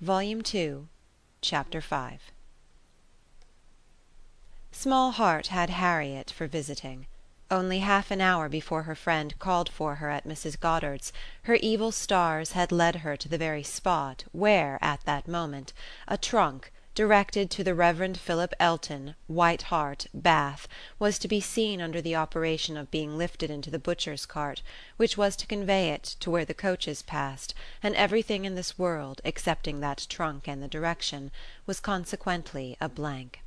Volume Two, Chapter 5 Small Heart had Harriet for visiting. Only half an hour before her friend called for her at Mrs. Goddard's her evil stars had led her to the very spot where, at that moment, a trunk, directed to the Rev. Philip Elton, White Hart, Bath, was to be seen under the operation of being lifted into the butcher's cart, which was to convey it to where the coaches passed, and everything in this world, excepting that trunk and the direction, was consequently a blank.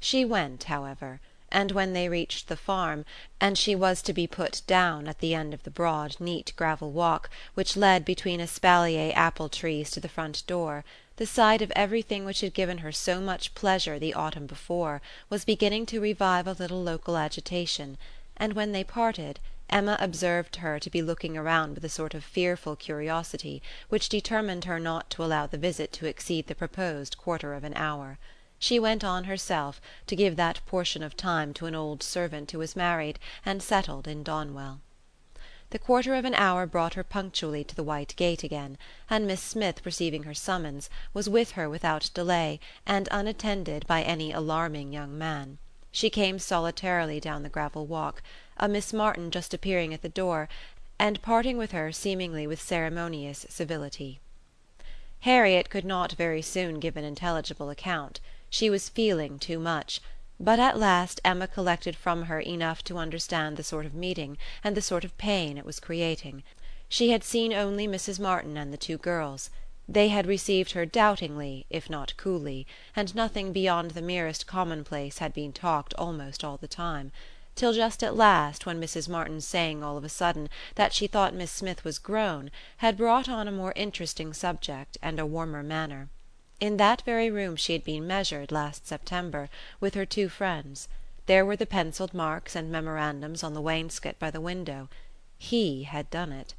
She went, however and when they reached the farm, and she was to be put down at the end of the broad neat gravel walk which led between espalier apple trees to the front door, the sight of everything which had given her so much pleasure the autumn before was beginning to revive a little local agitation, and when they parted Emma observed her to be looking around with a sort of fearful curiosity which determined her not to allow the visit to exceed the proposed quarter of an hour she went on herself, to give that portion of time to an old servant who was married and settled in Donwell. The quarter of an hour brought her punctually to the white gate again, and Miss Smith receiving her summons was with her without delay and unattended by any alarming young man. She came solitarily down the gravel walk, a Miss Martin just appearing at the door and parting with her seemingly with ceremonious civility. Harriet could not very soon give an intelligible account. She was feeling too much; but at last Emma collected from her enough to understand the sort of meeting, and the sort of pain it was creating. She had seen only Mrs. Martin and the two girls. They had received her doubtingly, if not coolly, and nothing beyond the merest commonplace had been talked almost all the time; till just at last, when Mrs. Martin's saying all of a sudden that she thought Miss Smith was grown had brought on a more interesting subject and a warmer manner. In that very room she had been measured, last September, with her two friends: there were the pencilled marks and memorandums on the wainscot by the window. He had done it.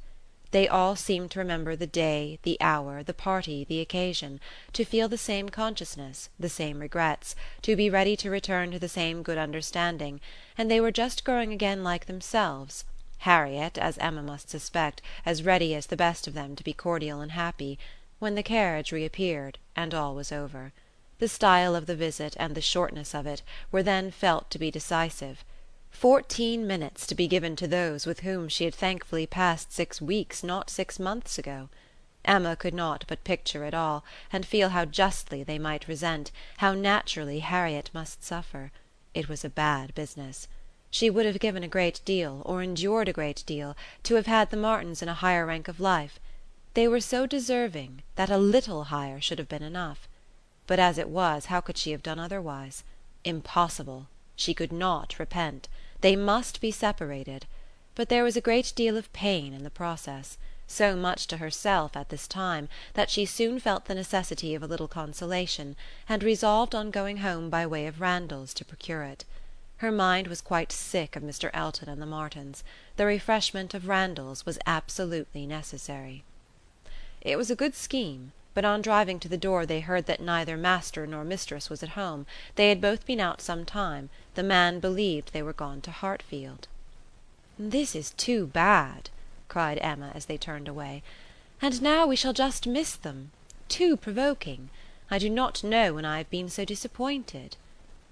They all seemed to remember the day, the hour, the party, the occasion; to feel the same consciousness, the same regrets, to be ready to return to the same good understanding; and they were just growing again like themselves Harriet, as Emma must suspect, as ready as the best of them to be cordial and happy when the carriage reappeared, and all was over. The style of the visit, and the shortness of it, were then felt to be decisive. Fourteen minutes to be given to those with whom she had thankfully passed six weeks not six months ago! Emma could not but picture it all, and feel how justly they might resent, how naturally Harriet must suffer. It was a bad business. She would have given a great deal, or endured a great deal, to have had the Martins in a higher rank of life they were so deserving that a little higher should have been enough. But as it was how could she have done otherwise? Impossible she could not repent they must be separated; but there was a great deal of pain in the process so much to herself at this time that she soon felt the necessity of a little consolation, and resolved on going home by way of Randalls to procure it. Her mind was quite sick of Mr. Elton and the Martins; the refreshment of Randalls was absolutely necessary. It was a good scheme, but on driving to the door they heard that neither master nor mistress was at home; they had both been out some time; the man believed they were gone to Hartfield. "This is too bad," cried Emma as they turned away; "and now we shall just miss them. Too provoking! I do not know when I have been so disappointed."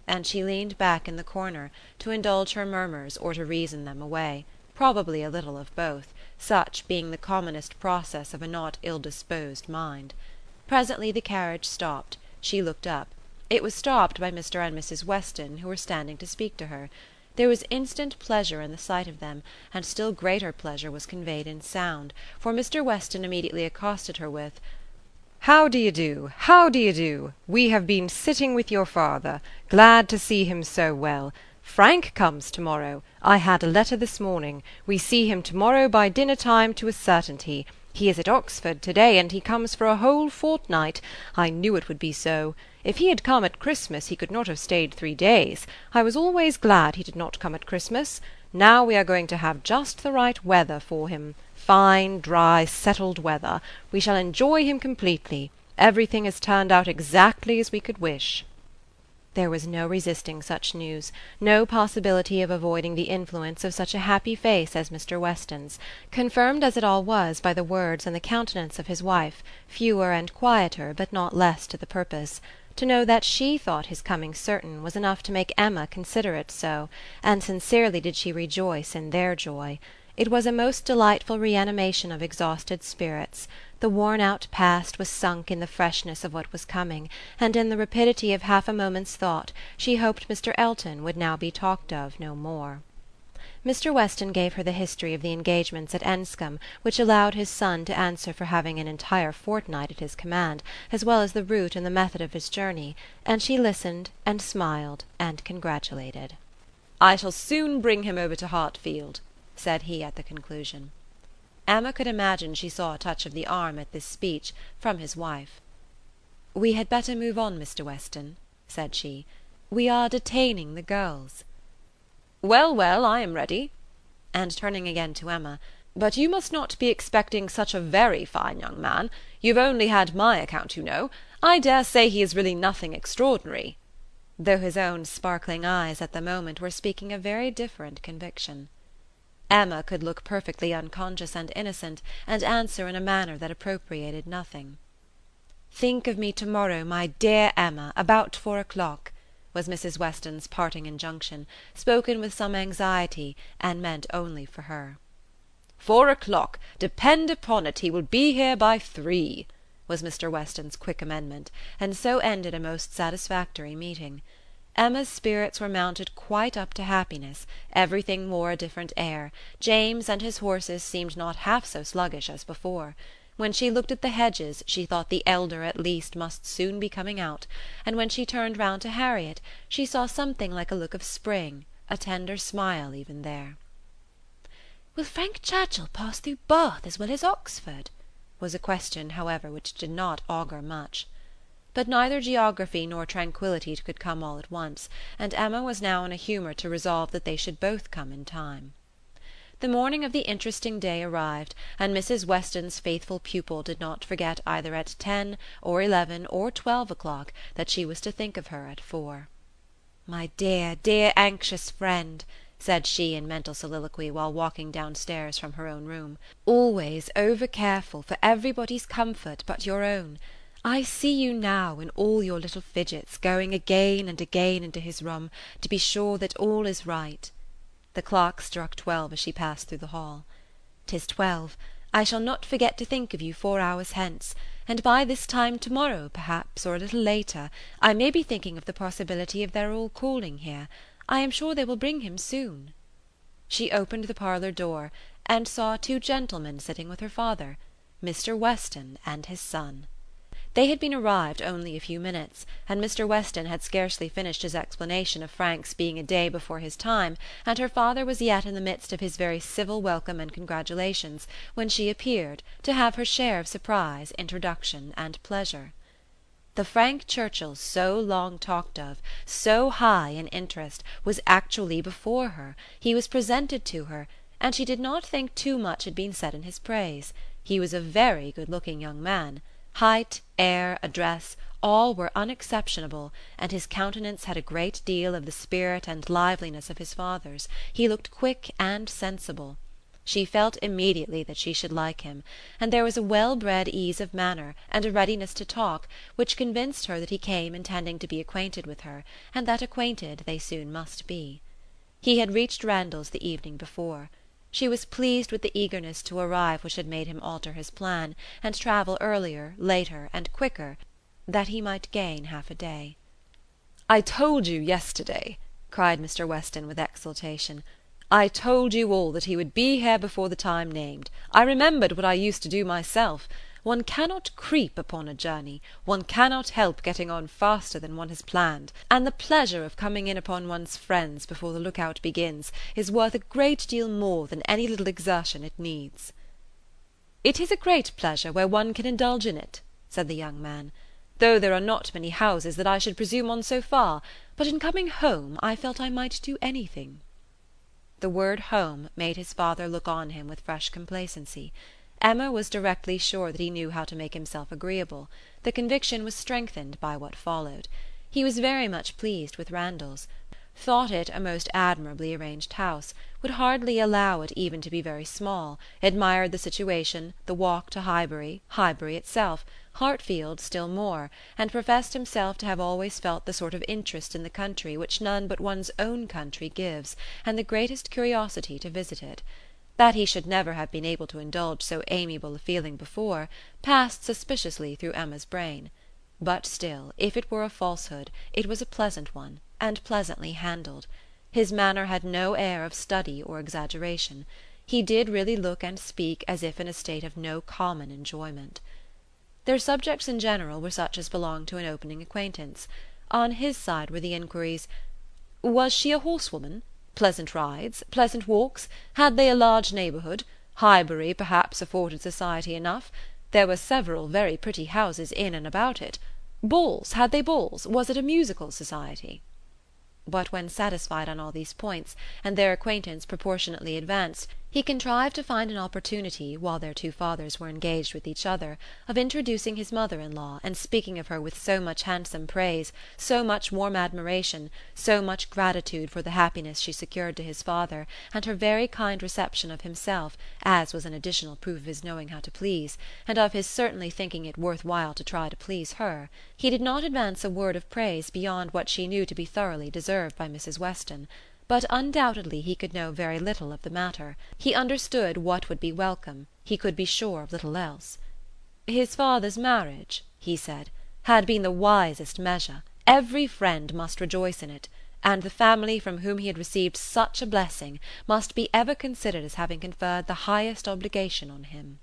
And she leaned back in the corner, to indulge her murmurs or to reason them away probably a little of both, such being the commonest process of a not ill disposed mind. Presently the carriage stopped; she looked up; it was stopped by Mr. and Mrs. Weston, who were standing to speak to her. There was instant pleasure in the sight of them, and still greater pleasure was conveyed in sound, for Mr. Weston immediately accosted her with "How d'ye do? how d'ye do? We have been sitting with your father; glad to see him so well. Frank comes to morrow. I had a letter this morning. We see him to morrow by dinner time to a certainty. He is at Oxford to day, and he comes for a whole fortnight. I knew it would be so. If he had come at Christmas he could not have stayed three days. I was always glad he did not come at Christmas. Now we are going to have just the right weather for him fine, dry, settled weather. We shall enjoy him completely. Everything has turned out exactly as we could wish." There was no resisting such news, no possibility of avoiding the influence of such a happy face as Mr. Weston's, confirmed as it all was by the words and the countenance of his wife, fewer and quieter but not less to the purpose. To know that SHE thought his coming certain was enough to make Emma consider it so, and sincerely did she rejoice in their joy. It was a most delightful reanimation of exhausted spirits; the worn out past was sunk in the freshness of what was coming, and in the rapidity of half a moment's thought she hoped Mr. Elton would now be talked of no more. Mr. Weston gave her the history of the engagements at Enscombe, which allowed his son to answer for having an entire fortnight at his command, as well as the route and the method of his journey, and she listened and smiled and congratulated. "I shall soon bring him over to Hartfield said he at the conclusion. Emma could imagine she saw a touch of the arm at this speech from his wife. "We had better move on, Mr. Weston," said she. "We are detaining the girls." "Well, well, I am ready." And turning again to Emma, "But you must not be expecting such a very fine young man. You've only had my account, you know. I dare say he is really nothing extraordinary." Though his own sparkling eyes at the moment were speaking a very different conviction. Emma could look perfectly unconscious and innocent and answer in a manner that appropriated nothing. "Think of me to morrow, my dear Emma, about four o'clock," was Mrs. Weston's parting injunction, spoken with some anxiety, and meant only for her. "Four o'clock! Depend upon it he will be here by three," was Mr. Weston's quick amendment, and so ended a most satisfactory meeting. Emma's spirits were mounted quite up to happiness, everything wore a different air, James and his horses seemed not half so sluggish as before. When she looked at the hedges she thought the elder at least must soon be coming out, and when she turned round to Harriet she saw something like a look of spring, a tender smile even there. "Will Frank Churchill pass through Bath as well as Oxford?" was a question, however, which did not augur much. But neither geography nor tranquillity could come all at once, and Emma was now in a humour to resolve that they should both come in time. The morning of the interesting day arrived, and Mrs. Weston's faithful pupil did not forget either at ten or eleven or twelve o'clock that she was to think of her at four. "My dear, dear anxious friend!" said she in mental soliloquy while walking downstairs from her own room, "always over careful for everybody's comfort but your own. I see you now, in all your little fidgets, going again and again into his room, to be sure that all is right." The clock struck twelve as she passed through the hall. "'Tis twelve. I shall not forget to think of you four hours hence, and by this time to morrow, perhaps, or a little later, I may be thinking of the possibility of their all calling here. I am sure they will bring him soon." She opened the parlour door, and saw two gentlemen sitting with her father, Mr. Weston and his son. They had been arrived only a few minutes, and Mr. Weston had scarcely finished his explanation of Frank's being a day before his time, and her father was yet in the midst of his very civil welcome and congratulations, when she appeared, to have her share of surprise, introduction and pleasure. The Frank Churchill so long talked of, so high in interest, was actually before her, he was presented to her, and she did not think too much had been said in his praise. He was a very good looking young man. Height, air, address, all were unexceptionable, and his countenance had a great deal of the spirit and liveliness of his father's; he looked quick and sensible. She felt immediately that she should like him, and there was a well bred ease of manner, and a readiness to talk, which convinced her that he came intending to be acquainted with her, and that acquainted they soon must be. He had reached Randalls the evening before. She was pleased with the eagerness to arrive which had made him alter his plan, and travel earlier, later, and quicker, that he might gain half a day. "I told you yesterday," cried Mr. Weston with exultation, "I told you all that he would be here before the time named. I remembered what I used to do myself. One cannot creep upon a journey; one cannot help getting on faster than one has planned, and the pleasure of coming in upon one's friends before the look out begins is worth a great deal more than any little exertion it needs." "It is a great pleasure where one can indulge in it," said the young man, "though there are not many houses that I should presume on so far; but in coming home I felt I might do anything." The word home made his father look on him with fresh complacency. Emma was directly sure that he knew how to make himself agreeable; the conviction was strengthened by what followed. He was very much pleased with Randalls, thought it a most admirably arranged house, would hardly allow it even to be very small, admired the situation, the walk to Highbury, Highbury itself, Hartfield still more, and professed himself to have always felt the sort of interest in the country which none but one's own country gives, and the greatest curiosity to visit it. That he should never have been able to indulge so amiable a feeling before, passed suspiciously through Emma's brain. But still, if it were a falsehood, it was a pleasant one, and pleasantly handled. His manner had no air of study or exaggeration. He did really look and speak as if in a state of no common enjoyment. Their subjects in general were such as belong to an opening acquaintance. On his side were the enquiries: "Was she a horsewoman? Pleasant rides? Pleasant walks? Had they a large neighbourhood? Highbury, perhaps, afforded society enough. There were several very pretty houses in and about it. Balls, had they balls? Was it a musical society?" But when satisfied on all these points, and their acquaintance proportionately advanced, he contrived to find an opportunity, while their two fathers were engaged with each other, of introducing his mother in law and speaking of her with so much handsome praise, so much warm admiration, so much gratitude for the happiness she secured to his father, and her very kind reception of himself, as was an additional proof of his knowing how to please, and of his certainly thinking it worth while to try to please her, he did not advance a word of praise beyond what she knew to be thoroughly deserved by Mrs. Weston. But undoubtedly he could know very little of the matter; he understood what would be welcome; he could be sure of little else. "His father's marriage," he said, "had been the wisest measure; every friend must rejoice in it; and the family from whom he had received such a blessing must be ever considered as having conferred the highest obligation on him."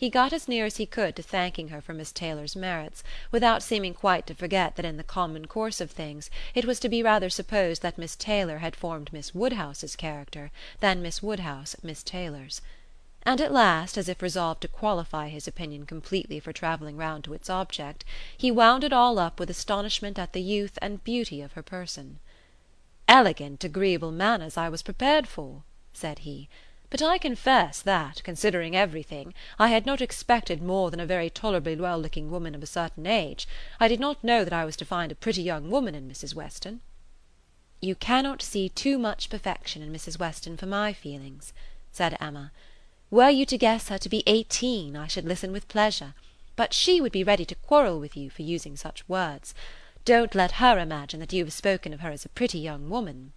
He got as near as he could to thanking her for Miss Taylor's merits, without seeming quite to forget that in the common course of things it was to be rather supposed that Miss Taylor had formed Miss Woodhouse's character than Miss Woodhouse Miss Taylor's. And at last, as if resolved to qualify his opinion completely for travelling round to its object, he wound it all up with astonishment at the youth and beauty of her person. "Elegant agreeable manners I was prepared for," said he. But I confess that, considering everything, I had not expected more than a very tolerably well looking woman of a certain age. I did not know that I was to find a pretty young woman in Mrs. Weston." "You cannot see too much perfection in Mrs. Weston for my feelings," said Emma. "Were you to guess her to be eighteen I should listen with pleasure; but she would be ready to quarrel with you for using such words. Don't let her imagine that you have spoken of her as a pretty young woman."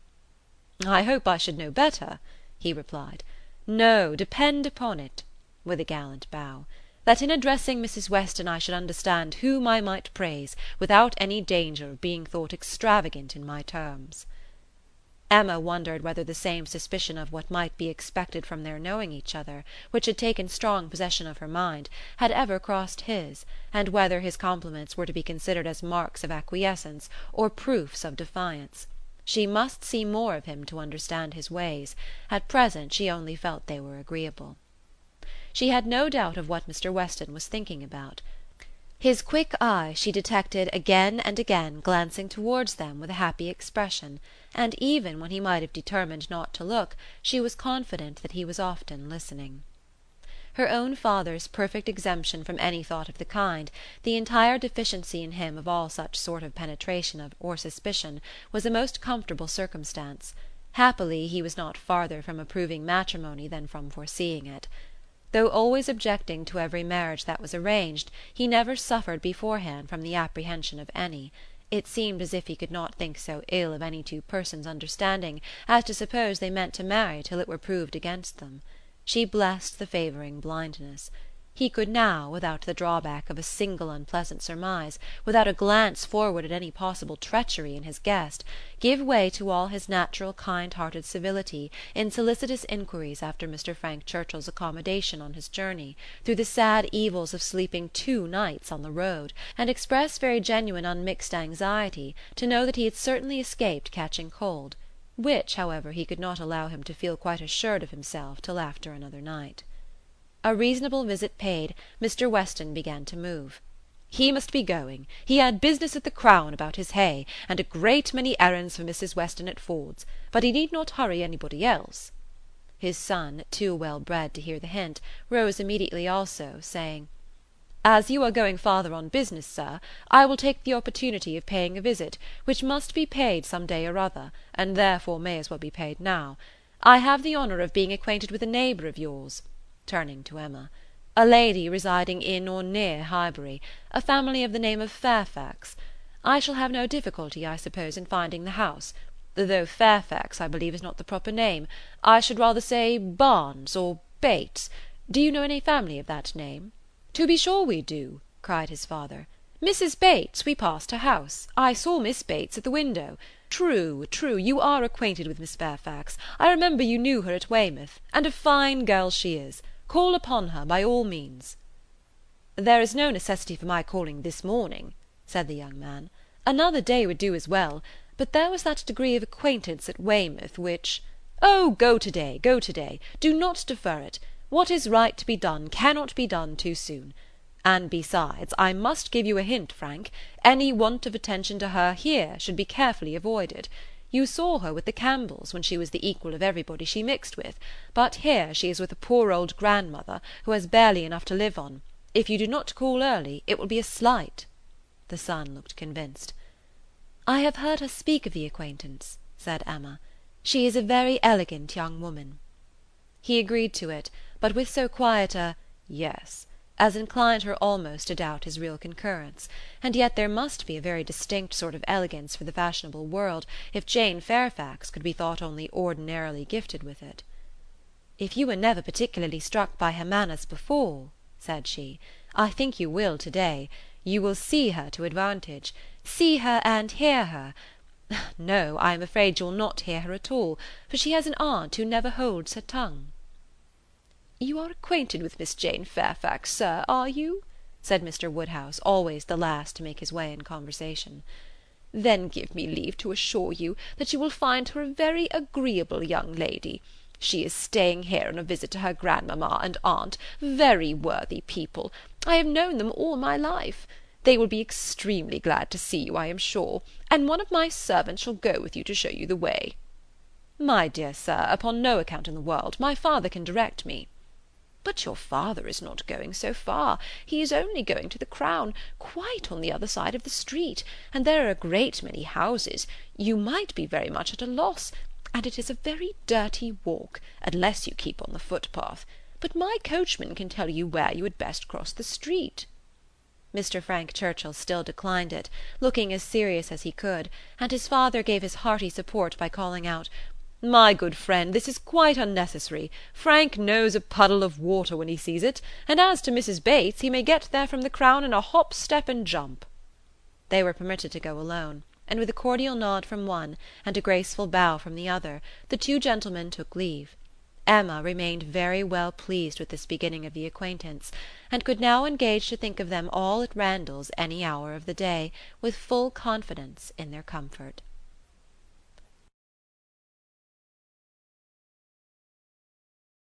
"I hope I should know better," he replied. No, depend upon it," with a gallant bow, "that in addressing Mrs. Weston I should understand whom I might praise, without any danger of being thought extravagant in my terms." Emma wondered whether the same suspicion of what might be expected from their knowing each other, which had taken strong possession of her mind, had ever crossed his, and whether his compliments were to be considered as marks of acquiescence or proofs of defiance. She must see more of him to understand his ways; at present she only felt they were agreeable. She had no doubt of what Mr. Weston was thinking about. His quick eye she detected again and again glancing towards them with a happy expression, and even when he might have determined not to look she was confident that he was often listening. Her own father's perfect exemption from any thought of the kind, the entire deficiency in him of all such sort of penetration of or suspicion, was a most comfortable circumstance. Happily he was not farther from approving matrimony than from foreseeing it. Though always objecting to every marriage that was arranged, he never suffered beforehand from the apprehension of any. It seemed as if he could not think so ill of any two persons understanding as to suppose they meant to marry till it were proved against them. She blessed the favouring blindness. He could now, without the drawback of a single unpleasant surmise, without a glance forward at any possible treachery in his guest, give way to all his natural kind hearted civility in solicitous enquiries after Mr. Frank Churchill's accommodation on his journey, through the sad evils of sleeping two nights on the road, and express very genuine unmixed anxiety to know that he had certainly escaped catching cold which, however, he could not allow him to feel quite assured of himself till after another night. A reasonable visit paid, Mr. Weston began to move. He must be going. He had business at the Crown about his hay, and a great many errands for Mrs. Weston at Ford's, but he need not hurry anybody else. His son, too well bred to hear the hint, rose immediately also, saying As you are going farther on business, sir, I will take the opportunity of paying a visit, which must be paid some day or other, and therefore may as well be paid now. I have the honour of being acquainted with a neighbour of yours," turning to Emma, "a lady residing in or near Highbury, a family of the name of Fairfax. I shall have no difficulty, I suppose, in finding the house; though Fairfax, I believe, is not the proper name. I should rather say Barnes or Bates. Do you know any family of that name?" "To be sure we do," cried his father. "Mrs. Bates, we passed her house. I saw Miss Bates at the window. True, true, you are acquainted with Miss Fairfax. I remember you knew her at Weymouth; and a fine girl she is. Call upon her, by all means." "There is no necessity for my calling this morning," said the young man. "Another day would do as well; but there was that degree of acquaintance at Weymouth which—" "Oh, go to day, go to day. Do not defer it. What is right to be done cannot be done too soon. And besides, I must give you a hint, Frank, any want of attention to her here should be carefully avoided. You saw her with the Campbells, when she was the equal of everybody she mixed with; but here she is with a poor old grandmother, who has barely enough to live on. If you do not call early, it will be a slight." The son looked convinced. "I have heard her speak of the acquaintance," said Emma. "She is a very elegant young woman." He agreed to it but with so quiet a "Yes," as inclined her almost to doubt his real concurrence; and yet there must be a very distinct sort of elegance for the fashionable world if Jane Fairfax could be thought only ordinarily gifted with it. "If you were never particularly struck by her manners before," said she, "I think you will to day. You will see her to advantage. See her and hear her. No, I am afraid you will not hear her at all, for she has an aunt who never holds her tongue." "You are acquainted with Miss Jane Fairfax, sir, are you?" said Mr. Woodhouse, always the last to make his way in conversation. "Then give me leave to assure you that you will find her a very agreeable young lady. She is staying here on a visit to her grandmama and aunt, very worthy people. I have known them all my life. They will be extremely glad to see you, I am sure, and one of my servants shall go with you to show you the way." "My dear sir, upon no account in the world. My father can direct me." "But your father is not going so far. He is only going to the Crown, quite on the other side of the street, and there are a great many houses. You might be very much at a loss, and it is a very dirty walk, unless you keep on the footpath. But my coachman can tell you where you had best cross the street." Mr. Frank Churchill still declined it, looking as serious as he could, and his father gave his hearty support by calling out. My good friend, this is quite unnecessary. Frank knows a puddle of water when he sees it, and as to Mrs. Bates, he may get there from the Crown in a hop, step, and jump." They were permitted to go alone, and with a cordial nod from one, and a graceful bow from the other, the two gentlemen took leave. Emma remained very well pleased with this beginning of the acquaintance, and could now engage to think of them all at Randalls any hour of the day, with full confidence in their comfort.